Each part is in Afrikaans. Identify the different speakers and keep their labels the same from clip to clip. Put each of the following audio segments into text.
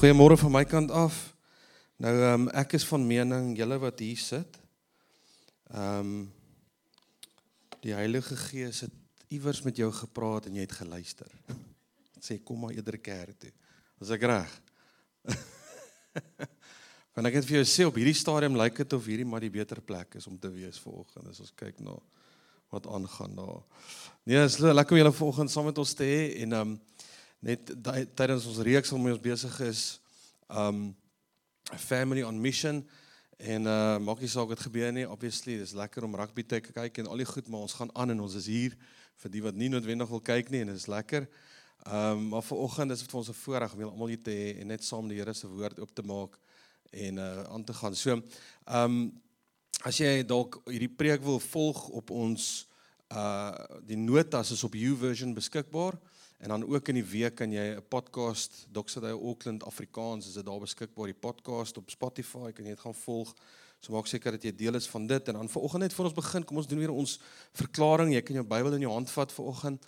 Speaker 1: Goeiemôre van my kant af. Nou ehm um, ek is van mening julle wat hier sit. Ehm um, die Heilige Gees het iewers met jou gepraat en jy het geluister. Sê kom maar eerder kerk toe. Was ek reg? Want ek het vir jou sê op hierdie stadium lyk dit of hierdie maar die beter plek is om te wees vanoggend as ons kyk na wat aangaan daar. Nee, is lekker om julle vanoggend saam met ons te hê en ehm um, net tydens ons reeks waarmee ons besig is um family on mission en uh maak nie saak wat gebeur nie obviously dis lekker om rugby te kyk en al die goed maar ons gaan aan en ons is hier vir die wat nie noodwendig wil kyk nie en dit is lekker. Um maar vanoggend is dit vir ons 'n voorreg om julle almal hier te hê en net saam die Here se woord oop te maak en uh aan te gaan. So um as jy dalk hierdie preek wil volg op ons uh die notas is op YouVersion beskikbaar En dan ook in die week kan jy 'n podcast Doxaday Auckland Afrikaans is dit daar beskikbaar die podcast op Spotify kan jy dit gaan volg. So maak seker dat jy deel is van dit en dan vanoggend net voor ons begin kom ons doen weer ons verklaring. Jy kan jou Bybel in jou hand vat vanoggend.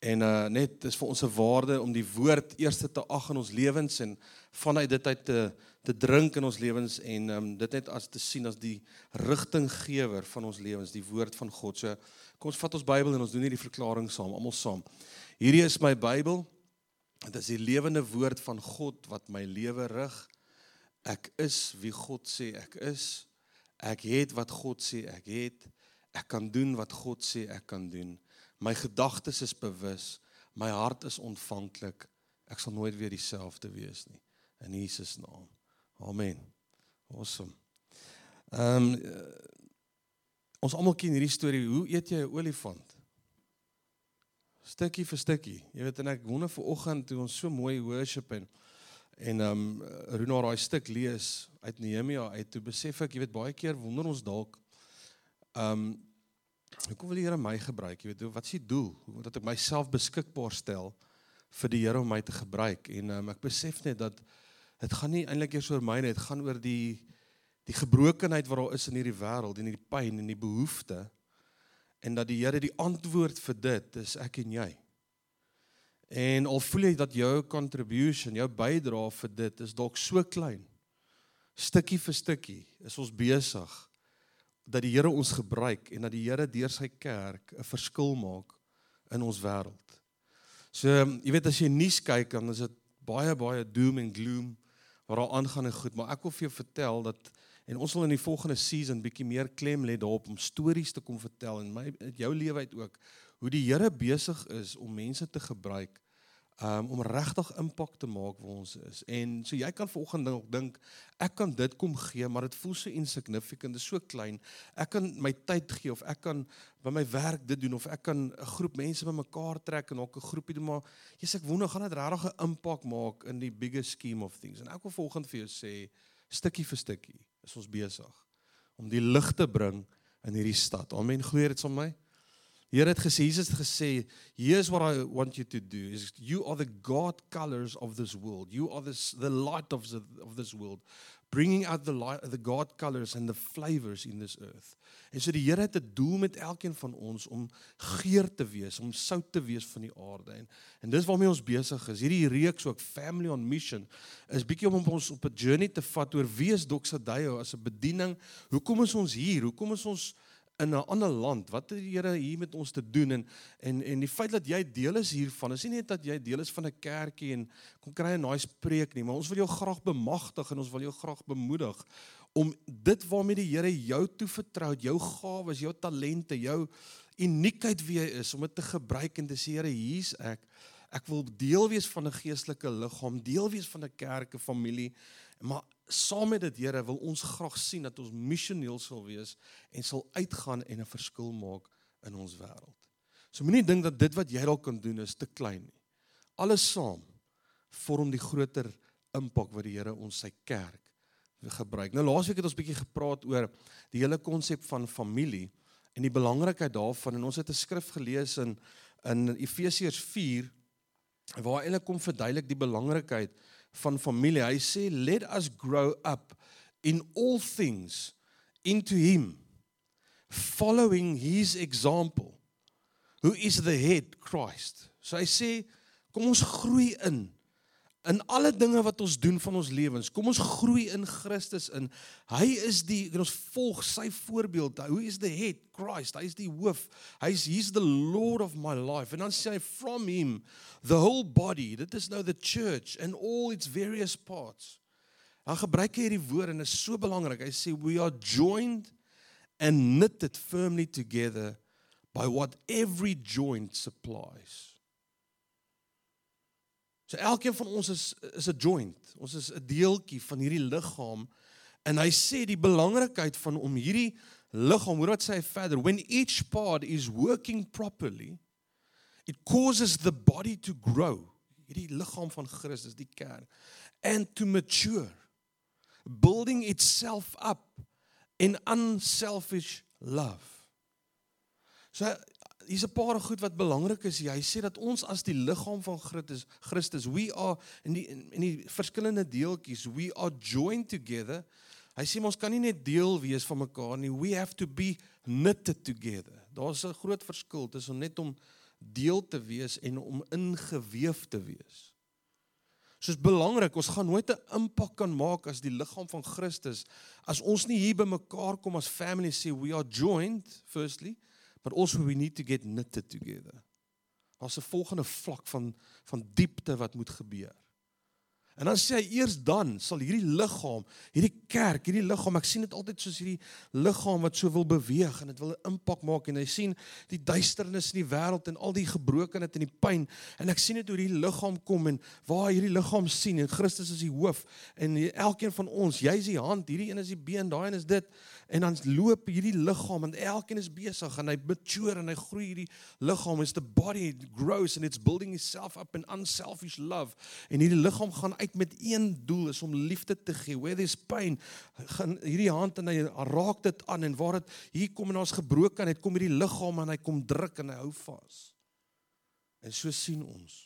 Speaker 1: En uh net dis vir ons 'n waarde om die woord eerste te ag in ons lewens en vanuit dit uit te te drink in ons lewens en um dit net as te sien as die rigtinggewer van ons lewens, die woord van God. So kom ons vat ons Bybel en ons doen hierdie verklaring saam, almal saam. Hierdie is my Bybel. Dit is die lewende woord van God wat my lewe rig. Ek is wie God sê ek is. Ek het wat God sê ek het. Ek kan doen wat God sê ek kan doen. My gedagtes is bewus. My hart is ontvanklik. Ek sal nooit weer dieselfde wees nie in Jesus naam. Amen. Awesome. Ehm um, ons almal ken hierdie storie. Hoe eet jy 'n olifant? Stukkie vir stukkie. Jy weet en ek wonder ver oggend toe ons so mooi worship en en ehm um, Runa daai stuk lees uit Nehemia uit toe besef ek jy weet baie keer wonder ons dalk ehm um, hoekom wil die Here my gebruik? Jy weet wat is die doel? Hoe dat ek myself beskikbaar stel vir die Here om my te gebruik en um, ek besef net dat dit gaan nie eintlik eers oor my nie, dit gaan oor die die gebrokenheid wat daar is in hierdie wêreld en hierdie pyn en die behoeftes en dat die Here die antwoord vir dit is ek en jy. En al voel jy dat jou contribution, jou bydrae vir dit is dalk so klein. Stukkie vir stukkie is ons besig dat die Here ons gebruik en dat die Here deur sy kerk 'n verskil maak in ons wêreld. So, jy weet as jy nuus kyk dan is dit baie baie doom en gloom wat daar aangaan en goed, maar ek wil vir jou vertel dat En ons wil in die volgende season bietjie meer klem lê daarop om stories te kom vertel en my jou lewe uit ook hoe die Here besig is om mense te gebruik um, om regtig impak te maak waar ons is. En so jy kan vanoggend dalk dink ek kan dit kom gee, maar dit voel so insignificant, dit is so klein. Ek kan my tyd gee of ek kan by my werk dit doen of ek kan 'n groep mense bymekaar trek en ook 'n groepie doen maar jy's ek wonder gaan dit regtig 'n impak maak in die bigger scheme of things. En ek wil vanoggend vir jou sê stukkie vir stukkie is ons besig om die lig te bring in hierdie stad. Amen. Glo dit sommer my. Here het gesê Jesus het gesê, "Here's what I want you to do. Is you are the God colors of this world. You are the the light of the of this world bringing out the light the God colors and the flavors in this earth." En so die Here het 'n doel met elkeen van ons om geur te wees, om sout te wees van die aarde. En en dis waarmee ons besig is. Hierdie reeks ook Family on Mission is bietjie om ons op 'n journey te vat oor wie is Doxadeyo as 'n bediening. Hoekom is ons hier? Hoekom is ons in 'n ander land. Wat het die Here hier met ons te doen en en en die feit dat jy deel is hiervan. Is nie net dat jy deel is van 'n kerkie en kom kry 'n nice preek nie, maar ons wil jou graag bemagtig en ons wil jou graag bemoedig om dit waarmee die Here jou toevertrou, jou gawes, jou talente, jou uniekheid wie jy is om dit te gebruik en te sê Here, hier's ek. Ek wil deel wees van 'n geestelike liggaam, deel wees van 'n kerk, 'n familie, maar saam met dit Here wil ons graag sien dat ons missioneel sal wees en sal uitgaan en 'n verskil maak in ons wêreld. So moenie dink dat dit wat jy dalk kan doen is te klein nie. Alles saam vorm die groter impak wat die Here ons sy kerk gebruik. Nou laasweek het ons bietjie gepraat oor die hele konsep van familie en die belangrikheid daarvan en ons het 'n skrif gelees in in Efesiërs 4 waar eintlik kom verduidelik die belangrikheid van familie. Hy sê let us grow up in all things into him following his example who is the head Christ. So hy sê kom ons groei in in alle dinge wat ons doen van ons lewens. Kom ons groei in Christus in. Hy is die en ons volg sy voorbeeld. Who is the head? Christ. Hy is die hoof. Hy's he's the Lord of my life. And dan sê hy from him the whole body. Dit is nou the church and all its various parts. Hy gebruik hierdie woord en is so belangrik. Hy sê we are joined and knitted firmly together by what every joint supplies. So elkeen van ons is is 'n joint. Ons is 'n deeltjie van hierdie liggaam en hy sê die belangrikheid van om hierdie liggaam, hoor wat sê hy verder, when each part is working properly, it causes the body to grow. Hierdie liggaam van Christus, die kerk, and to mature, building itself up in unselfish love. So hier's 'n paar goed wat belangrik is. Hy sê dat ons as die liggaam van Christus, Christus, we are in die in die verskillende deeltjies, we are joined together. Hy sê ons kan nie net deel wees van mekaar nie. We have to be knitted together. Daar's 'n groot verskil tussen net om deel te wees en om ingeweef te wees. Soos belangrik, ons gaan nooit 'n impak kan maak as die liggaam van Christus as ons nie hier by mekaar kom as family sê we are joined firstly but also we need to get knitted together. Daar's 'n volgende vlak van van diepte wat moet gebeur. En dan sê hy eers dan sal hierdie liggaam, hierdie kerk, hierdie liggaam, ek sien dit altyd soos hierdie liggaam wat so wil beweeg en dit wil 'n impak maak en hy sien die duisternis in die wêreld en al die gebrokenheid en die pyn en ek sien dit hoe hierdie liggaam kom en waar hierdie liggaam sien en Christus is die hoof en elkeen van ons, jy's die hand, hierdie een is die been, daai een is dit en dan loop hierdie liggaam en elkeen is besig en hy mature en hy groei hierdie liggaam is the body grows and it's building itself up in unselfish love en hierdie liggaam gaan uit met een doel is om liefde te gee. Where there's pain, gaan hierdie hand en hy raak dit aan en waar dit hier kom en ons gebrokenheid kom hierdie liggaam en hy kom druk en hy hou vas. En so sien ons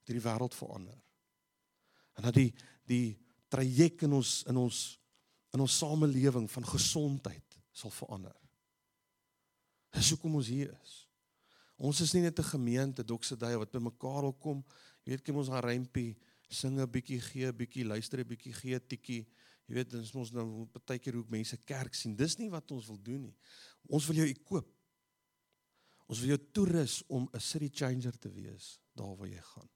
Speaker 1: dat hierdie wêreld verander. En dat die die traject in ons in ons in ons samelewing van gesondheid sal verander. Dis hoekom ons hier is. Ons is nie net 'n gemeente doksedye wat bymekaar wil kom. Jy weet, kom ons gaan rympie sing 'n bietjie gee 'n bietjie luister 'n bietjie gee 'n tikkie jy weet ons ons nou baie keer hoe mense kerk sien dis nie wat ons wil doen nie ons wil jou ekoop ons wil jou toerus om 'n city changer te wees daar waar jy gaan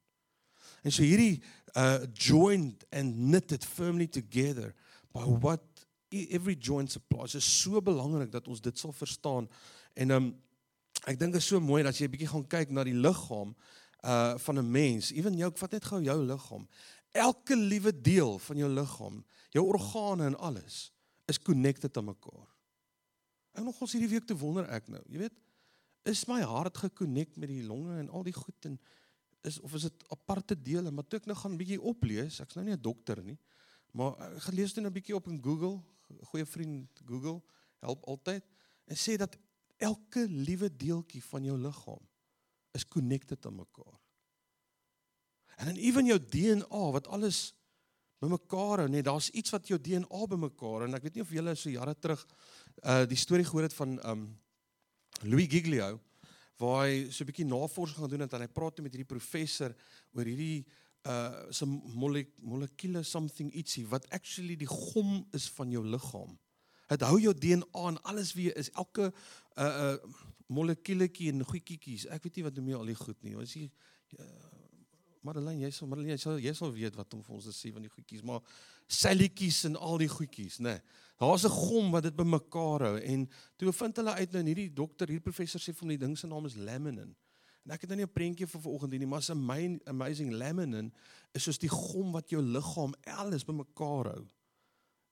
Speaker 1: en so hierdie uh joined and knitted firmly together by what e, every joint supplies is so belangrik dat ons dit sal verstaan en um ek dink dit is so mooi dat jy bietjie gaan kyk na die liggaam uh van 'n mens, ewen jou ek vat net gou jou liggaam. Elke liewe deel van jou liggaam, jou organe en alles is connected aan mekaar. Ek nog ons hierdie week te wonder ek nou, jy weet, is my hart gekonnekt met die longe en al die goed en is of is dit aparte dele, maar toe ek nou gaan bietjie oplees, ek's nou nie 'n dokter nie, maar ek gelees dit nou 'n bietjie op in Google, goeie vriend Google help altyd en sê dat elke liewe deeltjie van jou liggaam is connected aan mekaar. En dan ewen jou DNA wat alles bymekaar hou, nee, daar's iets wat jou DNA bymekaar en ek weet nie of julle so jare terug uh die storie gehoor het van um Louis Giglio waar hy so 'n bietjie navorsing gaan doen en hy praat met hierdie professor oor hierdie uh so molekule something ietsie wat actually die gom is van jou liggaam. Dit hou jou DNA en alles wie is elke uh uh molekuletjie en goedjietjies. Ek weet nie wat noem jy al die goed nie. Ons hier uh, Madeleine, jy sal Madeleine, jy sal jy sal weet wat om vir ons te sê van die goedjies, maar selletjies en al die goedjies, nê. Nee. Daar's 'n gom wat dit bymekaar hou en toe vind hulle uit nou hierdie dokter, hierdie professor sê van die ding se naam is laminin. En ek het nou nie 'n prentjie vir vanoggend nie, maar 'n amazing, amazing laminin is soos die gom wat jou liggaam alles bymekaar hou.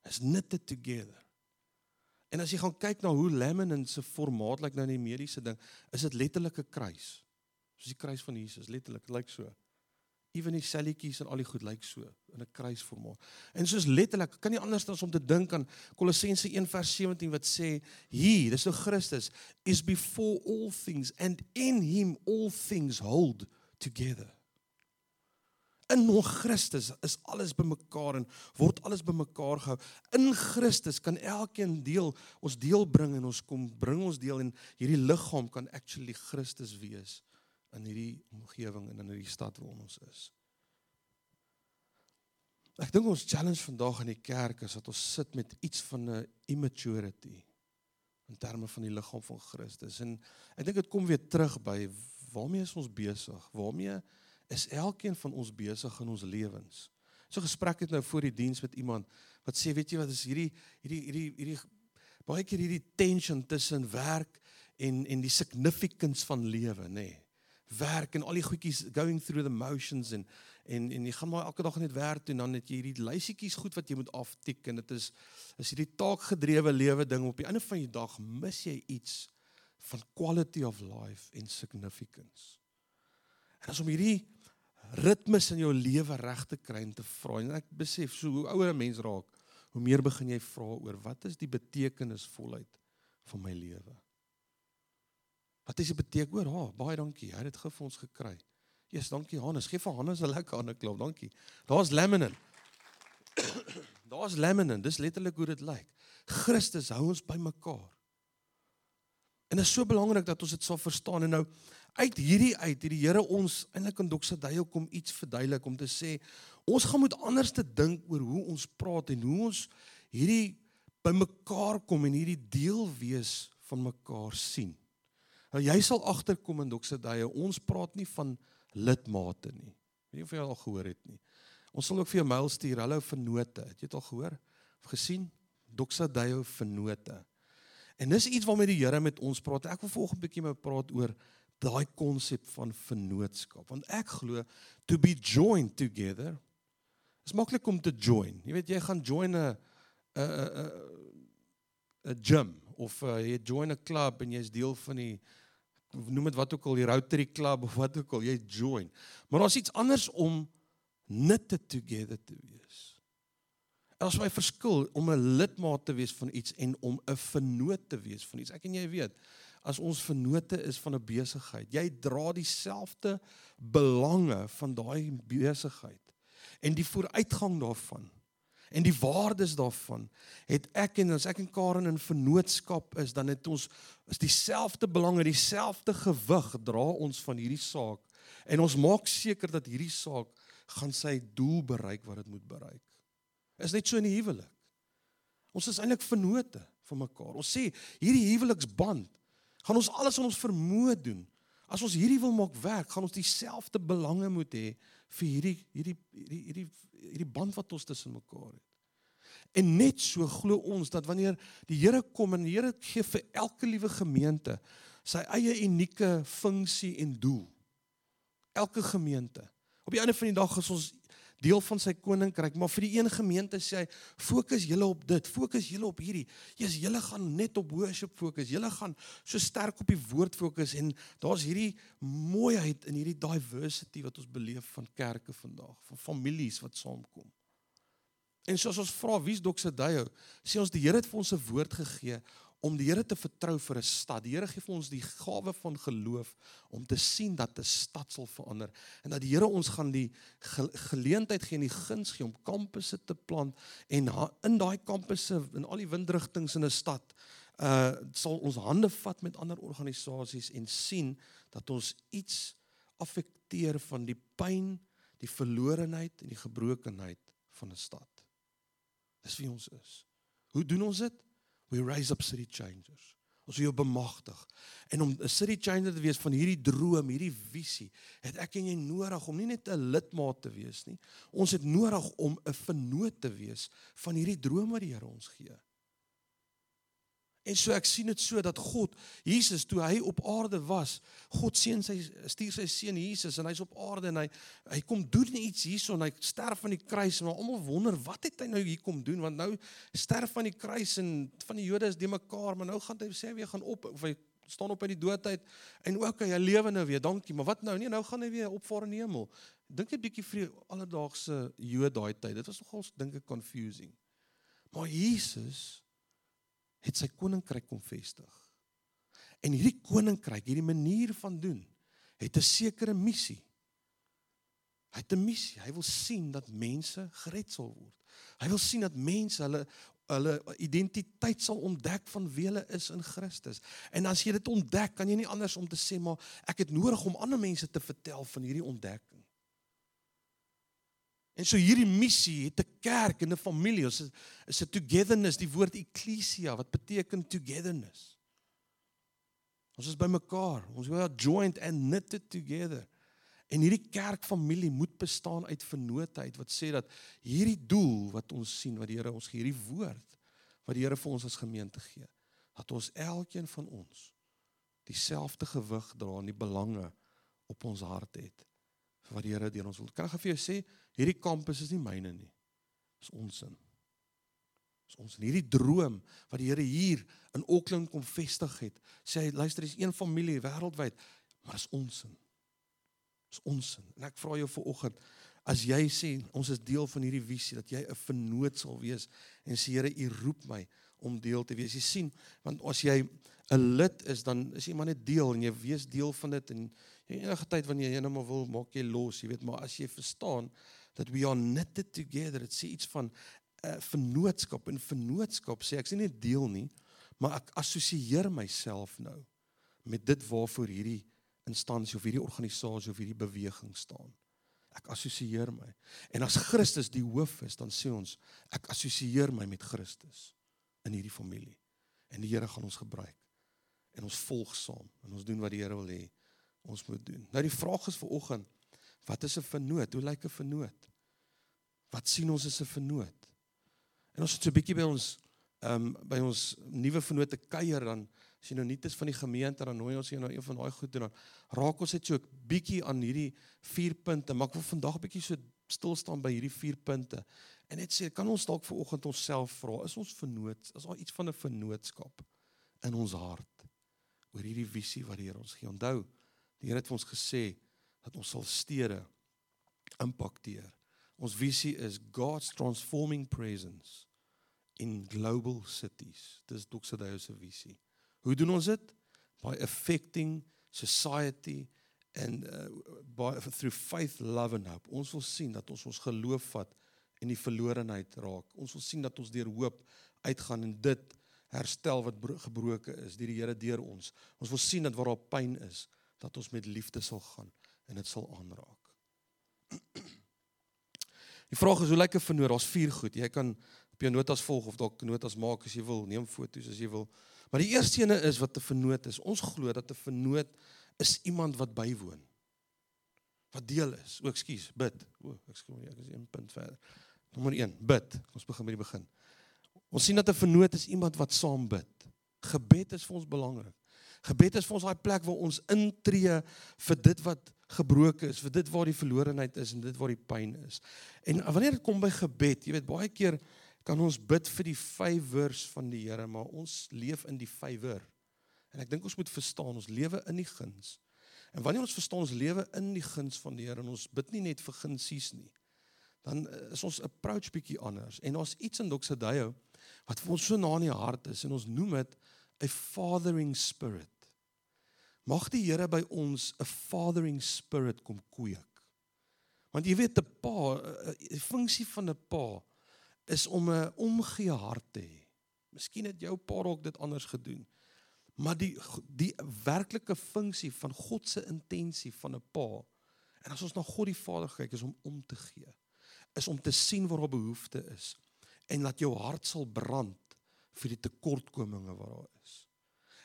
Speaker 1: Is knitted together. En as jy gaan kyk na hoe laminin se formaat lyk nou in die mediese ding, is dit letterlik 'n kruis. Soos die kruis van Jesus, letterlik, lyk so. Ewen die selletjies en al die goed lyk so in 'n kruisformaat. En soos letterlik, kan nie anders as om te dink aan Kolossense 1:17 wat sê, "He, dis nou Christus, is before all things and in him all things hold together." In nog Christus is alles bymekaar en word alles bymekaar gehou. In Christus kan elkeen deel ons deel bring en ons kom bring ons deel en hierdie liggaam kan actually Christus wees in hierdie omgewing en in hierdie stad waar ons is. Ek dink ons challenge vandag in die kerk is dat ons sit met iets van 'n immaturity in terme van die liggaam van Christus. En ek dink dit kom weer terug by waarmee is ons besig? Waarmee is elkeen van ons besig in ons lewens? So gesprek het nou voor die diens met iemand wat sê, weet jy wat is hierdie hierdie hierdie hierdie baie keer hierdie tension tussen werk en en die significance van lewe, nê. Nee. Werk en al die goedjies going through the motions en en en jy gaan maar elke dag net werk doen dan het jy hierdie lysietjies goed wat jy moet aftik en dit is is hierdie taakgedrewe lewe ding op die einde van die dag mis jy iets van quality of life en significance. En as om hierdie ritmes in jou lewe reg te kry en te vra en ek besef so hoe ouer 'n mens raak, hoe meer begin jy vra oor wat is die betekenisvolheid van my lewe? Wat is die beteken oor? Ha, baie dankie. Hy het dit vir ons gekry. Jesus, dankie Hannes. Geef vir Hannes 'n lekker hande klop. Dankie. Daar's laminin. Daar's laminin. Dis letterlik hoe dit lyk. Christus hou ons bymekaar. En dit is so belangrik dat ons dit sal verstaan en nou uit hierdie uit hierdie Here ons eintlik in Doxadeio kom iets verduidelik om te sê ons gaan moet anders te dink oor hoe ons praat en hoe ons hierdie bymekaar kom en hierdie deel wees van mekaar sien. Nou jy sal agterkom in Doxadeio ons praat nie van lidmate nie. Weet jy of jy al gehoor het nie. Ons sal ook vir jou mail stuur. Hallo vennote. Het jy dit al gehoor of gesien? Doxadeio vennote. En dis iets waarmee die Here met ons praat. Ek wil volgende bietjie met praat oor daai konsep van vennootskap. Want ek glo to be joined together is maklik om te join. Jy weet jy gaan join 'n 'n 'n 'n gym of uh, jy join 'n klub en jy's deel van die noem dit wat ook al die Rotary Club of wat ook al jy join. Maar daar's iets anders om knitted together te wees. Daar's my verskil om 'n lidmaat te wees van iets en om 'n vennoot te wees van iets. Ek en jy weet, as ons vennote is van 'n besigheid, jy dra dieselfde belange van daai besigheid en die vooruitgang daarvan en die waardes daarvan het ek en as ek en Karen in vennootskap is dan het ons is dieselfde belange dieselfde gewig dra ons van hierdie saak en ons maak seker dat hierdie saak gaan sy doel bereik wat dit moet bereik Is net so in die huwelik. Ons is eintlik vennote van mekaar. Ons sê hierdie huweliksband gaan ons alles in ons vermoë doen. As ons hierdie wil maak werk, gaan ons dieselfde belange moet hê vir hierdie hierdie hierdie hierdie hierdie band wat ons tussen mekaar het. En net so glo ons dat wanneer die Here kom en die Here gee vir elke liewe gemeente sy eie unieke funksie en doel. Elke gemeente. Op die einde van die dag is ons deel van sy koninkryk, maar vir die een gemeente sê hy, fokus julle op dit, fokus julle op hierdie. Jesus, julle gaan net op worship fokus. Julle gaan so sterk op die woord fokus en daar's hierdie mooiheid in hierdie diversity wat ons beleef van kerke vandag, van families wat saamkom. En soos ons vra wie's Doxadeio, sê ons die Here het vir ons 'n woord gegee om die Here te vertrou vir 'n stad. Die Here gee vir ons die gawe van geloof om te sien dat 'n stad sal verander en dat die Here ons gaan die geleentheid gee en die guns gee om kampusse te plant en in daai kampusse in al die windrigtinge in 'n stad uh sal ons hande vat met ander organisasies en sien dat ons iets affekteer van die pyn, die verlorenheid en die gebrokenheid van 'n stad. Dis wie ons is. Hoe doen ons dit? We raise up city changers. Ons wil jou bemagtig. En om 'n city changer te wees van hierdie droom, hierdie visie, het ek en jy nodig om nie net 'n lidmaat te wees nie. Ons het nodig om 'n vennoot te wees van hierdie droom wat die Here ons gee. En so ek sien dit so dat God Jesus toe hy op aarde was, God seën sy stuur sy seun Jesus en hy's op aarde en hy hy kom doen iets hierson, hy sterf aan die kruis en almal wonder wat het hy nou hier kom doen want nou sterf aan die kruis en van die Jode is die mekaar, maar nou gaan hy sê hy gaan op of hy staan op uit die doodheid en ook hy lewe nou weer. Dankie, maar wat nou? Nee, nou gaan hy weer opvaar in die hemel. Dink 'n bietjie vir alledaagse Jood daai tyd. Dit was nogal dink ek confusing. Maar Jesus het sy koninkryk kom vestig. En hierdie koninkryk, hierdie manier van doen, het 'n sekere missie. Hy het 'n missie. Hy wil sien dat mense gered sal word. Hy wil sien dat mense hulle hulle identiteit sal ontdek van wie hulle is in Christus. En as jy dit ontdek, kan jy nie anders om te sê maar ek het nodig om ander mense te vertel van hierdie ontdekking. En so hierdie missie het 'n kerk en 'n familie. Ons is 'n togetherness, die woord ekklesia wat beteken togetherness. Ons is bymekaar. Ons we are joined and knitted together. En hierdie kerkfamilie moet bestaan uit vennootheid wat sê dat hierdie doel wat ons sien wat die Here ons gee, hierdie woord wat die Here vir ons as gemeente gee, dat ons elkeen van ons dieselfde gewig dra en die belange op ons hart het vir wat die Here deur ons wil. Kan ek vir jou sê, hierdie kampus is nie myne nie. Dis ons sin. Dis ons in hierdie droom wat die Here hier in Auckland kom vestig het. Sê hy, luister, dis een familie wêreldwyd, maar dis ons sin. Dis ons sin. En ek vra jou vanoggend, as jy sê ons is deel van hierdie visie dat jy 'n vennoot sal wees en sê Here, U roep my om deel te wees. Jy sien, want as jy 'n lid is, dan is jy maar net deel en jy wees deel van dit en enige tyd wanneer jy net maar wil maak jy los, jy weet, maar as jy verstaan dat we are knitted together, dit sê iets van 'n uh, vennootskap en vennootskap sê ek sê nie deel nie, maar ek assosieer myself nou met dit waarvoor hierdie instansie of hierdie organisasie of hierdie beweging staan. Ek assosieer my. En as Christus die hoof is, dan sê ons ek assosieer my met Christus in hierdie familie. En die Here gaan ons gebruik. En ons volg saam en ons doen wat die Here wil hê ons moet doen. Nou die vraag is vir oggend, wat is 'n vernoot? Hoe lyk 'n vernoot? Wat sien ons as 'n vernoot? En ons het so 'n bietjie by ons ehm um, by ons nuwe vernoote kuier dan as jy nou nie is van die gemeente dan nooi ons jou nou een van daai goed doen dan raak ons net so 'n bietjie aan hierdie vier punte, maar ek wil vandag 'n bietjie so stil staan by hierdie vier punte. En net sê, kan ons dalk vir oggend onsself vra, is ons vernoot, is daar iets van 'n vennootskap in ons hart oor hierdie visie wat die Here ons gee? Onthou, die Here het vir ons gesê dat ons sal stede impakteer. Ons visie is God's transforming presence in global cities. Dis Doxadeo se visie. Hoe doen ons dit? By affecting society and uh, by through faith, love and hope. Ons wil sien dat ons ons geloof vat en die verlorenheid raak. Ons wil sien dat ons deur hoop uitgaan en dit herstel wat gebroken is deur die Here deur ons. Ons wil sien dat waar daar pyn is, dat ons met liefde sal gaan en dit sal aanraak. Die vraag is hoe lyk 'n vernoot? Daar's vier goed. Jy kan op jou notas volg of dalk notas maak as jy wil, neem foto's as jy wil. Maar die eerste ene is wat 'n vernoot is. Ons glo dat 'n vernoot is iemand wat bywoon. Wat deel is. O, ekskuus, bid. O, ekskuus, ek is 1 punt verder. Nommer 1, bid. Ons begin by die begin. Ons sien dat 'n vernoot is iemand wat saam bid. Gebed is vir ons belangrik. Gebed is vir ons daai plek waar ons intree vir dit wat gebroken is, vir dit waar die verlorenheid is en dit waar die pyn is. En wanneer dit kom by gebed, jy weet baie keer kan ons bid vir die favours van die Here, maar ons leef in die favor. En ek dink ons moet verstaan ons lewe in die guns. En wanneer ons verstaan ons lewe in die guns van die Here en ons bid nie net vir gunsies nie, dan is ons approach bietjie anders. En ons iets in Doxadeo wat vir ons so na in die hart is en ons noem dit 'n fathering spirit. Mag die Here by ons 'n fathering spirit kom kweek. Want jy weet 'n pa, 'n funksie van 'n pa is om 'n omgee hart te hê. Miskien het jou pa ook dit anders gedoen. Maar die die werklike funksie van God se intensie van 'n pa en as ons na God die Vader kyk is om om te gee. Is om te sien waar daar behoefte is en dat jou hart sal brand vir die tekortkominge wat daar is.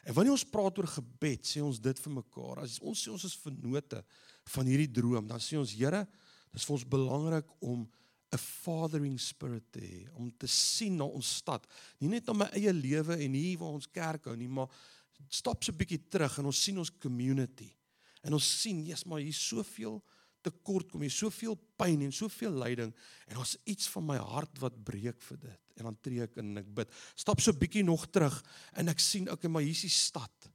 Speaker 1: En wanneer ons praat oor gebed, sê ons dit vir mekaar. As ons sê ons is vennote van hierdie droom, dan sê ons Here, dit is vir ons belangrik om 'n fathering spirit te hê om te sien na ons stad. Nie net na my eie lewe en hier waar ons kerk hou nie, maar stap so 'n bietjie terug en ons sien ons community. En ons sien, jy's maar hier soveel tekort kom, hier soveel pyn en soveel lyding en ons iets van my hart wat breek vir dit. En dan tree ek in en ek bid. Stap so bietjie nog terug en ek sien okay, maar hier's die stad.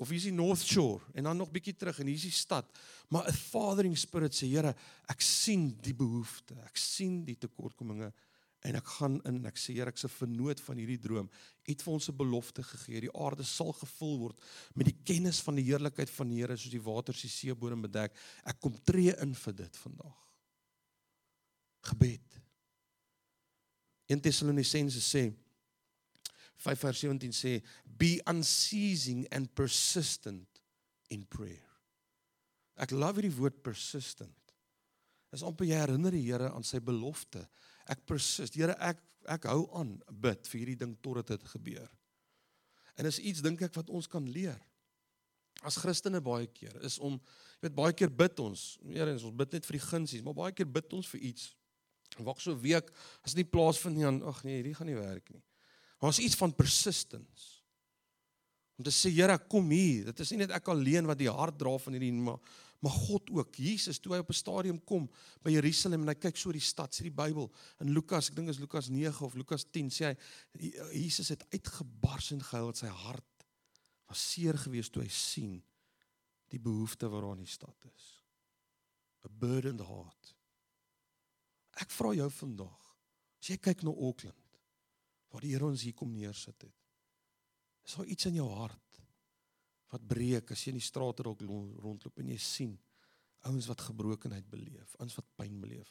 Speaker 1: Of hier's die North Shore en dan nog bietjie terug en hier's die stad. Maar 'n fathering spirit sê Here, ek sien die behoefte. Ek sien die tekortkominge en ek gaan in en ek sê Here, ek's 'n vernoot van hierdie droom. Het vir ons 'n belofte gegee. Die aarde sal gevul word met die kennis van die heerlikheid van die Here soos die waters die seebodem bedek. Ek kom tree in vir dit vandag. Gebed. 1 Tessalonisense sê 5:17 sê be unceasing and persistent in prayer. Ek love hierdie woord persistent. Is amper jy herinner die Here aan sy belofte. Ek persist. Here, ek ek hou aan bid vir hierdie ding totdat dit gebeur. En is iets dink ek wat ons kan leer. As Christene baie keer is om jy weet baie keer bid ons, Here, ons bid net vir die gunsies, maar baie keer bid ons vir iets. Wag so 'n week as dit nie plaasvind nie, ag nee, hierdie gaan nie werk nie. Maar is iets van persistence. Om te sê Here, kom hier. Dit is nie net ek alleen wat die hart dra van hierdie maar maar God ook. Jesus toe hy op 'n stadium kom by Jerusalem en hy kyk so die stad, sê die Bybel in Lukas, ek dink is Lukas 9 of Lukas 10 sê hy Jesus het uitgebars en gehuil sy hart was seer gewees toe hy sien die behoefte wat daar in die stad is. A burdened heart. Ek vra jou vandag, as jy kyk na Auckland, waar die Here ons hier kom neersit het. Is daar iets in jou hart wat breek as jy in die strate dalk rondloop en jy sien ouens wat gebrokenheid beleef, ouens wat pyn beleef.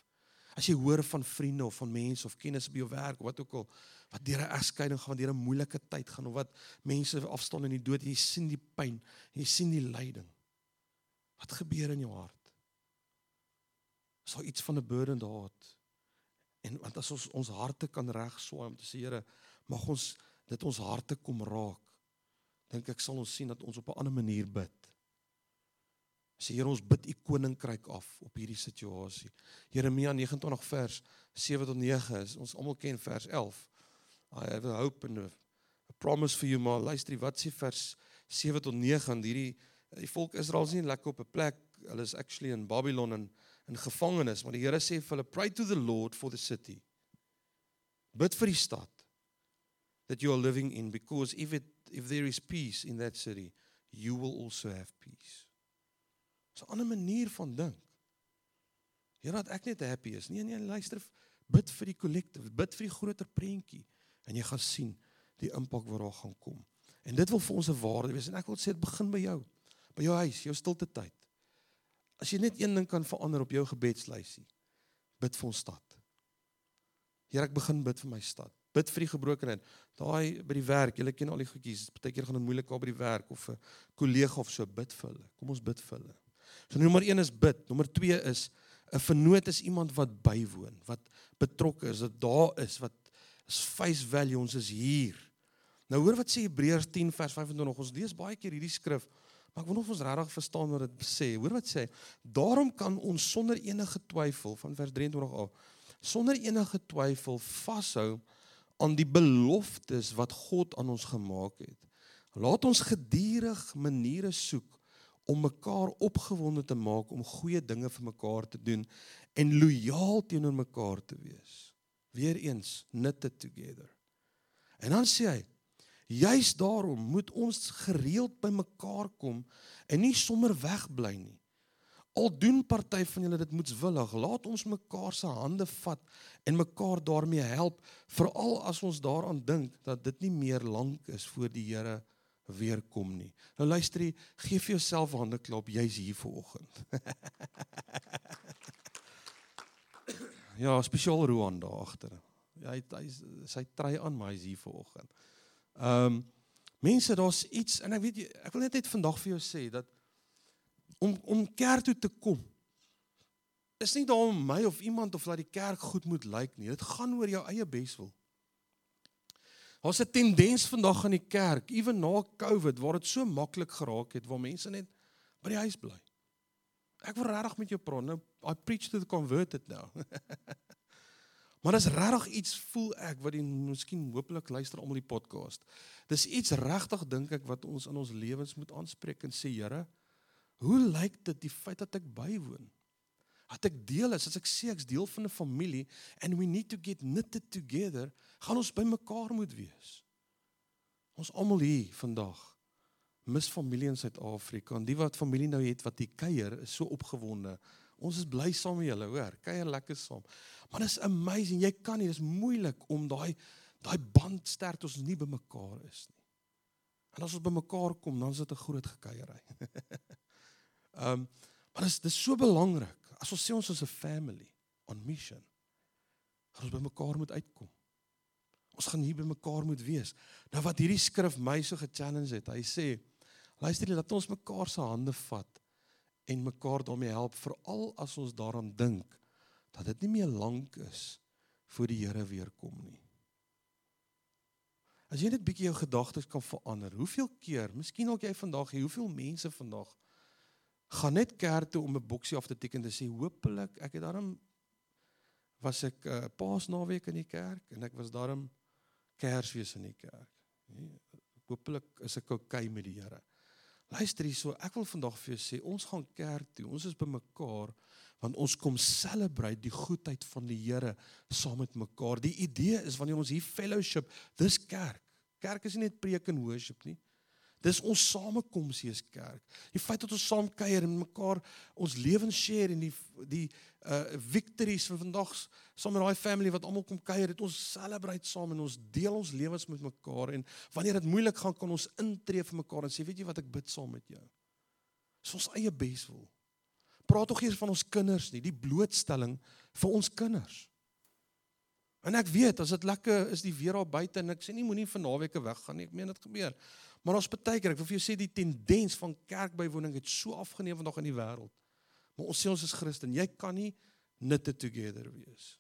Speaker 1: As jy hoor van vriende of van mense of kennisse by jou werk of wat ook al wat deur 'n egskeiding gaan, deur 'n moeilike tyd gaan of wat mense afstaan in die dood, jy sien die pyn, jy sien die lyding. Wat gebeur in jou hart? Is daar iets van 'n burden heart? En want as ons ons harte kan regswaai om te sê Here, mag ons dit ons harte kom raak dink ek sal ons sien dat ons op 'n ander manier bid. Sê Here ons bid u koninkryk af op hierdie situasie. Jeremia 29 vers 7 tot 9 is ons almal ken vers 11. I have a hope and a, a promise for you maar luister wat sê vers 7 tot 9 aan hierdie die volk Israel is nie lekker op 'n plek. Hulle is actually in Babylon en in gevangenis, maar die Here sê vir hulle pray to the Lord for the city. Bid vir die stad that you are living in because if it if there is peace in that city, you will also have peace. Dis 'n ander manier van dink. Here dat ek net happy is. Nee nee, luister, bid vir die collective, bid vir die groter prentjie en jy gaan sien die impak wat daar gaan kom. En dit wil vir ons 'n waarde wees en ek wil sê dit begin by jou. By jou huis, jou stilte tyd. As jy net een ding kan verander op jou gebedslysie, bid vir ons stad. Here, ek begin bid vir my stad bid vir die gebrokenheid. Daai by die werk, julle ken al die goedjies. Partykeer gaan dit moeilik daar by die werk of 'n kollega of so bid vir hulle. Kom ons bid vir hulle. So nommer 1 is bid. Nommer 2 is 'n vernoot is iemand wat bywoon, wat betrokke is, wat daar is, wat is face value, ons is hier. Nou hoor wat sê Hebreërs 10 vers 25. Ons lees baie keer hierdie skrif, maar ek wonder of ons regtig verstaan wat dit sê. Hoor wat sê? Daarom kan ons sonder enige twyfel van vers 23 af sonder enige twyfel vashou aan die beloftes wat God aan ons gemaak het. Laat ons gedurig maniere soek om mekaar opgewonde te maak om goeie dinge vir mekaar te doen en lojaal teenoor mekaar te wees. Weereens knitted together. En dan sê hy: "Juis daarom moet ons gereeld by mekaar kom en nie sommer wegbly nie. Al doen party van julle dit moetswillig, laat ons mekaar se hande vat en mekaar daarmee help, veral as ons daaraan dink dat dit nie meer lank is voor die Here weer kom nie. Nou luister jy, gee vir jouself hande klop, jy's hier vanoggend. ja, spesiaal Roan daar agter. Ja, hy hy sy trei aan, maar hy's hier vanoggend. Ehm um, mense, daar's iets en ek weet jy, ek wil net net vandag vir jou sê dat om om kerk toe te kom is nie daar om my of iemand of laat die kerk goed moet lyk nie. Dit gaan oor jou eie beswil. Ons het 'n tendens vandag aan die kerk, ewen na Covid, waar dit so maklik geraak het waar mense net by die huis bly. Ek wil regtig met jou praat. Nou I preach to the converted now. maar dis regtig iets voel ek wat die miskien hopelik luister almal die podcast. Dis iets regtig dink ek wat ons in ons lewens moet aanspreek en sê Here, Hoe lyk dit die feit dat ek bywoon? Dat ek deel is, as ek sê ek's deel van 'n familie and we need to get knitted together, gaan ons by mekaar moet wees. Ons almal hier vandag mis familie in Suid-Afrika en die wat familie nou het wat hier kuier is so opgewonde. Ons is bly saam met julle, hoor. Kuier lekker saam. Maar dis amazing, jy kan nie, dis moeilik om daai daai band sterk as ons nie by mekaar is nie. En as ons by mekaar kom, dan is dit 'n groot gekuierery. Ehm um, maar dit is dis so belangrik. As ons sê ons is 'n family on mission. Gaan ons by mekaar moet uitkom. Ons gaan hier by mekaar moet wees. Nou wat hierdie skrif my so ge-challenge het. Hy sê luister jy dat ons mekaar se hande vat en mekaar daarmee help veral as ons daaraan dink dat dit nie meer lank is voor die Here weer kom nie. As jy net bietjie jou gedagtes kan verander. Hoeveel keer, miskien ook jy vandag, hoeveel mense vandag gaan net kerk toe om 'n boksie af te teken en te sê hopelik ek het daarom was ek 'n uh, Paasnaweek in die kerk en ek was daarom Kersfees in die kerk. Nee, hopelik is ek oukei met die Here. Luister hierso, ek wil vandag vir jou sê ons gaan kerk toe. Ons is bymekaar want ons kom celebrate die goedheid van die Here saam met mekaar. Die idee is wanneer ons hier fellowship, dis kerk. Kerk is nie net preek en worship nie. Dis ons samekoms hier is kerk. Die feit dat ons saam kuier en mekaar ons lewens share en die die uh victories van vandag saam met daai family wat almal kom kuier, het ons celebrate saam en ons deel ons lewens met mekaar en wanneer dit moeilik gaan kan ons intree vir mekaar en sê weet jy wat ek bid saam met jou. Dis ons eie beswil. Praat tog eers van ons kinders nie, die blootstelling vir ons kinders. En ek weet as dit lekker is die weer daar buite en ek sê nie moenie vir naweke weggaan nie. Ek meen dit gebeur. Maar ons baie keer, ek wil vir jou sê die tendens van kerkbywoning het so afgeneem vandag in die wêreld. Maar ons sê ons is Christen. Jy kan nie knitted together wees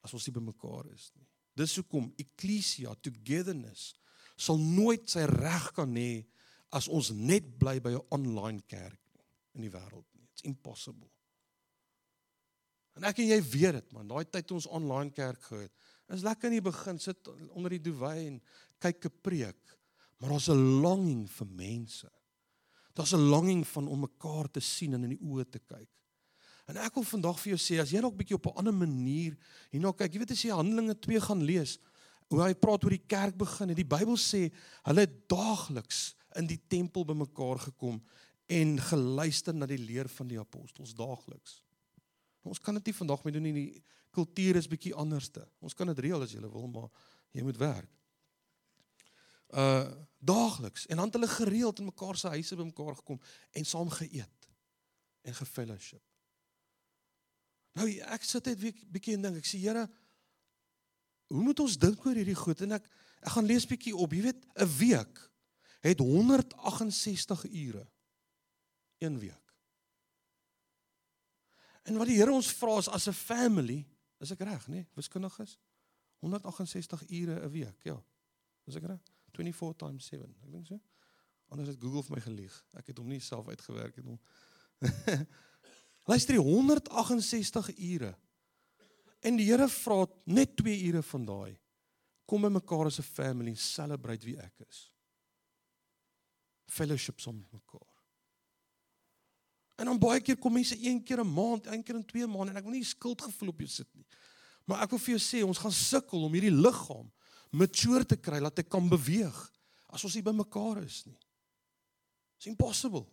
Speaker 1: as ons nie bymekaar is nie. Dis hoekom ekklesia togetherness sal nooit sy reg kan hê as ons net bly by 'n online kerk nie in die wêreld nie. It's impossible. En ek en jy weet dit man, daai tyd toe ons online kerk gehad, is lekker in die begin sit onder die duwy en kyk 'n preek. Maar daar's 'n longing vir mense. Daar's 'n longing van om mekaar te sien en in die oë te kyk. En ek wil vandag vir jou sê as jy dalk bietjie op 'n ander manier hierna kyk, jy weet as jy Handelinge 2 gaan lees, hoe hy praat oor die kerk begin en die Bybel sê hulle het daagliks in die tempel bymekaar gekom en geluister na die leer van die apostels daagliks. Ons kan dit nie vandag meer doen nie. Die kultuur is bietjie anderste. Ons kan dit reël as jy wil, maar jy moet werk uh daagliks en dan het hulle gereeld in mekaar se huise bymekaar gekom en saam geëet en gefellowship. Nou ek sit net weer bietjie en dink ek sê Here hoe moet ons dink oor hierdie goed en ek ek gaan lees bietjie op jy weet 'n week het 168 ure een week. En wat die Here ons vra is as 'n family, is ek reg, nê? Nee? Wiskundig is 168 ure 'n week, ja. Is ek reg? 24 times 7. Ek dink so. Anders het Google vir my gelieg. Ek het hom nie self uitgewerk het hom. Luister, 168 ure. En die Here vra net 2 ure van daai. Kom by mekaar as 'n family, celebrate wie ek is. Fellowship saam met mekaar. En dan baie keer kom mense een keer 'n maand, een keer in 2 maande en ek wil nie skuldgevoel op jou sit nie. Maar ek wil vir jou sê, ons gaan sukkel om hierdie liggaam mature te kry dat ek kan beweeg as ons nie by mekaar is nie. It's impossible.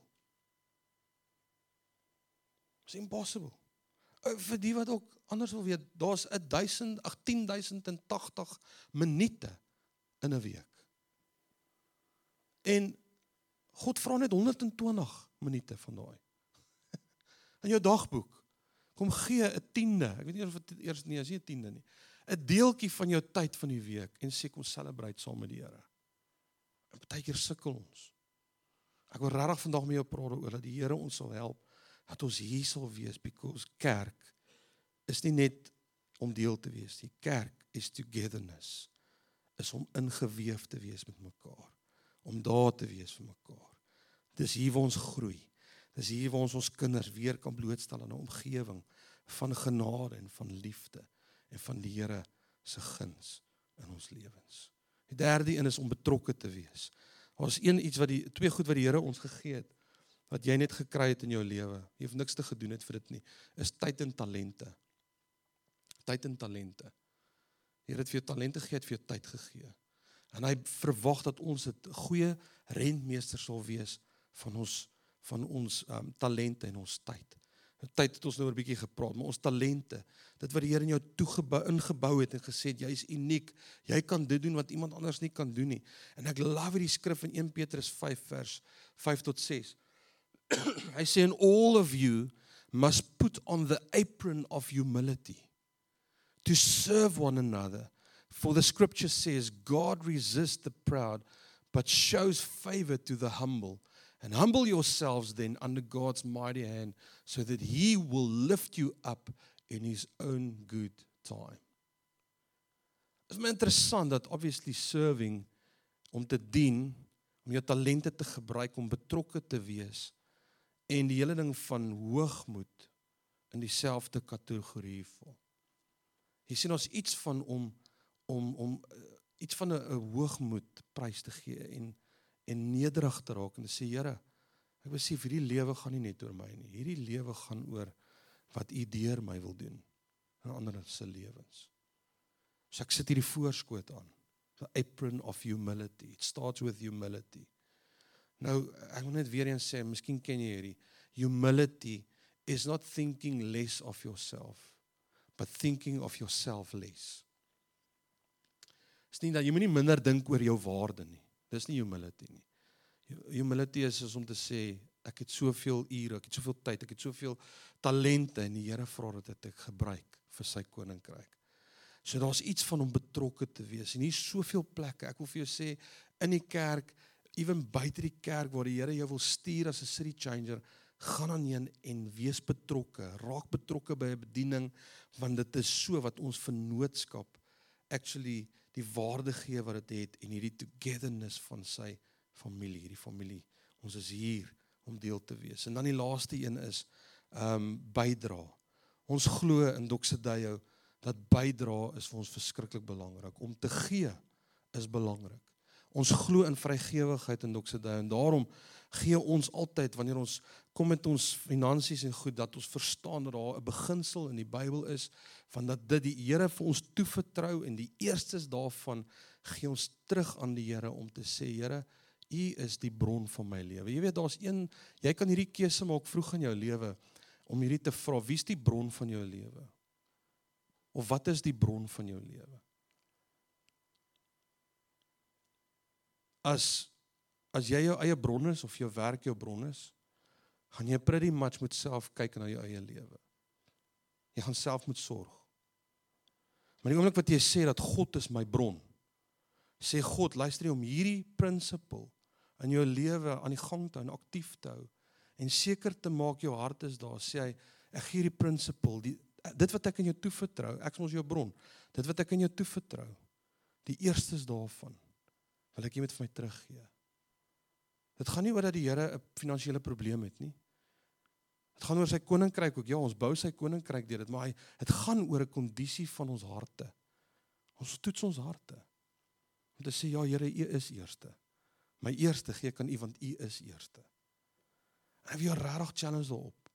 Speaker 1: It's impossible. Uh, vir die wat ook anders wil weet, daar's 1000 ag 10080 minute in 'n week. En God vra net 120 minute van daai. In jou dagboek kom gee 'n tiende. Ek weet nie of dit eers nie is nie 'n tiende nie. 'n deeltjie van jou tyd van die week en sê kom celebrate saam met die Here. En baie keer sukkel ons. Ek wil regtig vandag met jou praat oor dat die Here ons sal help dat ons hier sal wees because kerk is nie net om deel te wees nie. Kerk is togetherness. Is om ingeweef te wees met mekaar. Om daar te wees vir mekaar. Dis hier waar ons groei. Dis hier waar ons ons kinders weer kan blootstel aan 'n omgewing van genade en van liefde en van die Here se guns in ons lewens. Die derde een is om betrokke te wees. Daar's een iets wat die twee goed wat die Here ons gegee het wat jy net gekry het in jou lewe. Jy hoef niks te gedoen het vir dit nie. Is tyd en talente. Tyd en talente. Die Here het vir jou talente gegee, het vir jou tyd gegee. En hy verwag dat ons 'n goeie rentmeester sal wees van ons van ons um, talente en ons tyd. Tyd het ons nou 'n bietjie gepraat, maar ons talente, dit wat die Here in jou toegebou ingebou het en gesê het jy's uniek. Jy kan dit doen wat iemand anders nie kan doen nie. En ek love hierdie skrif in 1 Petrus 5 vers 5 tot 6. Hy sê in all of you must put on the apron of humility to serve one another. For the scripture says God resists the proud but shows favor to the humble. And humble yourselves then under God's mighty hand so that he will lift you up in his own good time. Dit is my interessant dat obviously serving om te dien, om jou talente te gebruik om betrokke te wees en die hele ding van hoogmoed in dieselfde kategorie val. Jy sien ons iets van om om om uh, iets van 'n hoogmoed prys te gee en en nederig te raak en te sê Here, ek besef hierdie lewe gaan nie net oor my nie. Hierdie lewe gaan oor wat U deur my wil doen in ander se lewens. So ek sit hierdie voorskoot aan. The apron of humility. It starts with humility. Nou, ek wil net weer eens sê, miskien ken jy hierdie humility is not thinking less of yourself but thinking of yourself less. Dis nie dat jy moenie minder dink oor jou waarde nie. Dis nie humility nie. Humility is is om te sê ek het soveel ure, ek het soveel tyd, ek het soveel talente en die Here vra dat ek gebruik vir sy koninkryk. So daar's iets van om betrokke te wees en hier's soveel plekke. Ek wil vir jou sê in die kerk, ewen buite die kerk waar die Here jou wil stuur as 'n city changer, gaan dan heen en wees betrokke. Raak betrokke by 'n bediening want dit is so wat ons vennootskap actually die waarde gee wat dit het en hierdie togetherness van sy familie, hierdie familie. Ons is hier om deel te wees. En dan die laaste een is ehm um, bydra. Ons glo in Doxedayo dat bydra is vir ons verskriklik belangrik. Om te gee is belangrik. Ons glo in vrygewigheid in Doxedayo en daarom gee ons altyd wanneer ons kom met ons finansies en goed dat ons verstaan dat daar 'n beginsel in die Bybel is van dat dit die Here vir ons toevertrou en die eerstes daarvan gee ons terug aan die Here om te sê Here U is die bron van my lewe. Jy weet daar's een jy kan hierdie keuse maak vroeg in jou lewe om hierdie te vra, wie's die bron van jou lewe? Of wat is die bron van jou lewe? As as jy jou eie bron is of jou werk jou bron is, gaan jy pretty much moet self kyk na jou eie lewe. Jy gaan self moet sorg. Maar die oomblik wat jy sê dat God is my bron, sê God, luister jy om hierdie beginsel in jou lewe aan die gang te hou en aktief te hou en seker te maak jou hart is daar, sê hy, ek gee hierdie beginsel, die dit wat ek in jou toevertrou, ek is mos jou bron. Dit wat ek in jou toevertrou, die eerstes daarvan wil ek jy met vir my teruggee. Dit gaan nie oor dat die Here 'n finansiële probleem het nie. Dit gaan oor sy koninkryk ook. Ja, ons bou sy koninkryk deur dit, maar hy dit gaan oor 'n kondisie van ons harte. Ons toets ons harte. Om te sê ja, Here, U is eerste. My eerste gee ek aan U want U is eerste. En ek wil jou regtig challenge daarop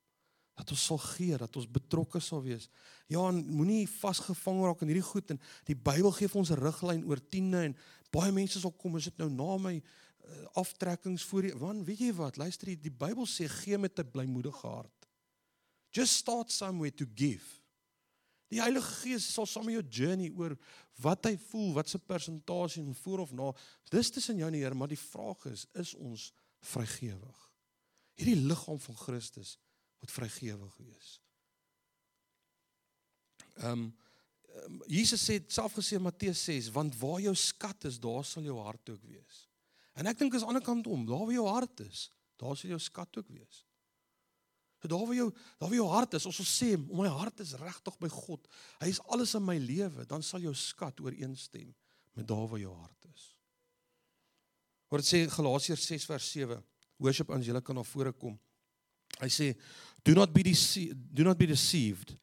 Speaker 1: dat ons sal gee, dat ons betrokke sal wees. Ja, moenie vasgevang raak in hierdie goed en die Bybel gee vir ons 'n riglyn oor tiende en baie mense sal kom as dit nou na my aftrekkings voor die want weet jy wat? Luister die, die Bybel sê gee met 'n blymoedige hart. Just start somewhere to give. Die Heilige Gees sal saam met jou journey oor wat hy voel wat se persentasie en voor of na dis tussen jou en die Here maar die vraag is is ons vrygewig? Hierdie liggaam van Christus moet vrygewig wees. Ehm um, Jesus sê self gesê in Matteus 6 want waar jou skat is daar sal jou hart ook wees En ek dink is aan die ander kant om, daar waar jou hart is, daar sal jou skat ook wees. So daar waar jou daar waar jou hart is, ons sal sê, my hart is regtig by God. Hy is alles in my lewe, dan sal jou skat ooreenstem met daar waar jou hart is. Word sê Galasiërs 6 vers 7. Worship Angela kan na vore kom. Hy sê, "Do not be deceived, do not be deceived.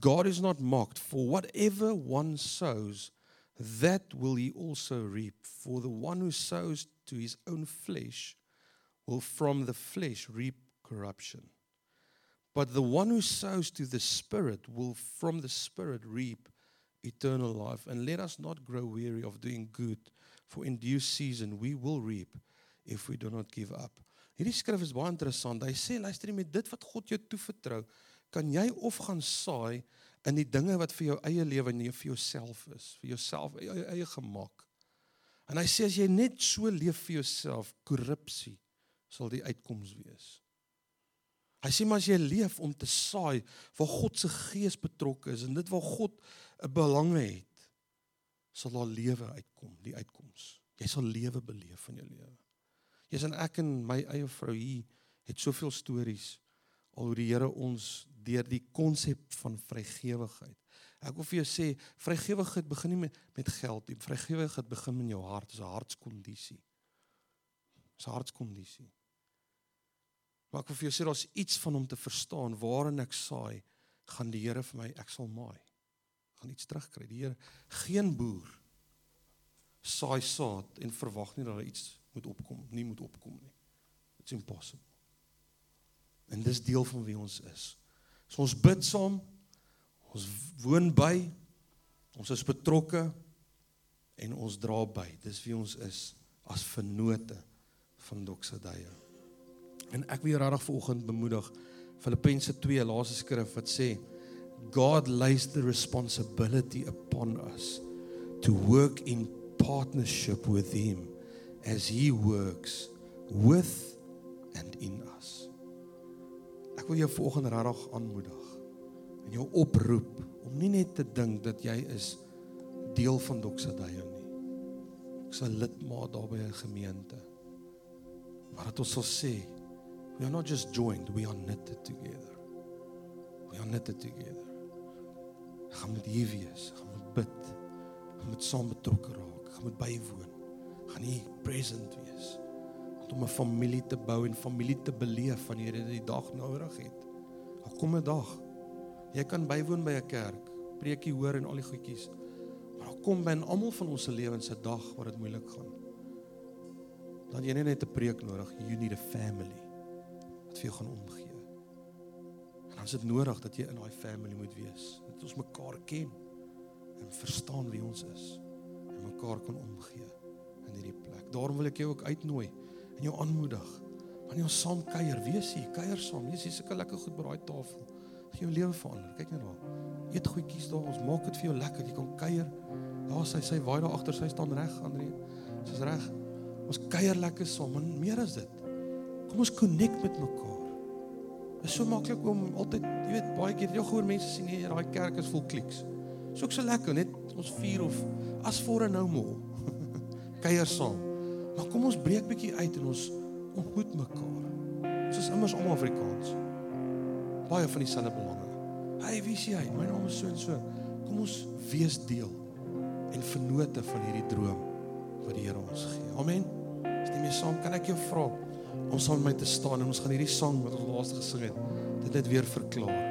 Speaker 1: God is not mocked, for whatever one sows, that will he also reap. For the one who sows to his own flesh will from the flesh reap corruption. But the one who sows to the Spirit will from the Spirit reap eternal life. And let us not grow weary of doing good, for in due season we will reap if we do not give up. Hierdie skrif is baie interessant. Hy sê luister jy met dit wat God jou toevertrou, kan jy of gaan saai in die dinge wat vir jou eie lewe nie vir jouself is, vir jouself eie, eie gemaak. En hy sê as jy net so leef vir jouself, korrupsie sal die uitkoms wees. Hy sê maar as jy leef om te saai waar God se gees betrokke is en dit waar God 'n belang het, sal daar lewe uitkom, die uitkoms. Jy sal lewe beleef in jou lewe. Jy's en ek en my eie vrou hier het soveel stories al hoe die Here ons deur die konsep van vrygewigheid. Ek wil vir jou sê, vrygewigheid begin nie met met geld nie. Vrygewigheid begin in jou hart, dis 'n hartskondisie. Dis 'n hartskondisie. Maar ek wil vir jou sê daar's iets van om te verstaan waarin ek saai, gaan die Here vir my ek sal maai. Gaan iets terugkry. Die Here geen boer saai saad en verwag nie dat daar iets moet opkom, nie moet opkom nie. It's impossible. En dis deel van wie ons is. So ons bid saam, ons woon by, ons is betrokke en ons dra by. Dis wie ons is as vennote van Doxadaya. En ek wil regtig vanoggend bemoedig Filippense 2 laaste skrif wat sê God lays the responsibility upon us to work in partnership with him as he works with and in us. Ek wil jou vanoggend regtig aanmoedig en jou oproep om nie net te dink dat jy is deel van Doxadaya nie. Ek sal lidmaat daar by 'n gemeente. Maar dat ons sal sê we are not just joined, we are knitted together. We are knitted together. Gaan met hier wees, gaan met bid, gaan met saam betrokke raak, gaan met bywoon, gaan nie present wees om 'n familie te bou en familie te beleef wanneer jy die dag nodig het. Al kom 'n dag. Jy kan bywoon by 'n kerk, preekie hoor en al die goedjies. Maar al kom by almal van ons se lewens se dag waar dit moeilik gaan. Dan jy net 'n preek nodig. You need a family wat vir jou gaan omgee. En dan is dit nodig dat jy in daai family moet wees. Dat ons mekaar ken en verstaan wie ons is en mekaar kan omgee in hierdie plek. Daarom wil ek jou ook uitnooi en jou aanmoedig. Wanneer ons saam kuier, wees hier, kuier saam. Jy sien sulke lekker goed by daai tafel. Gee jou lewe verander. Kyk net daar. Eet goedjies daar. Ons maak dit vir jou lekker. Jy kan kuier. Daar sy sy waai daar agter, sy staan reg, Andre. Sy's reg. Ons kuier lekker saam. En meer as dit. Kom ons connect met mekaar. Dit is so maklik om altyd, jy weet, baie keer jy gehoor mense sê nee, daai kerk is vol kliks. Dis ook so lekker net ons vier of as voor en nou mal. kuier saam. Maar kom ons breek bietjie uit en ons ontmoet mekaar. Ons is immers almal Afrikaans. Baie van dieselfde belange. Hey, wie is jy? My naam is so en so. Kom ons wees deel en vennote van hierdie droom wat die Here ons gee. Amen. Stem jy saam? Kan ek jou vra om saam met my te staan en ons gaan hierdie sang wat ons laas gesing het, dit net weer verklaar.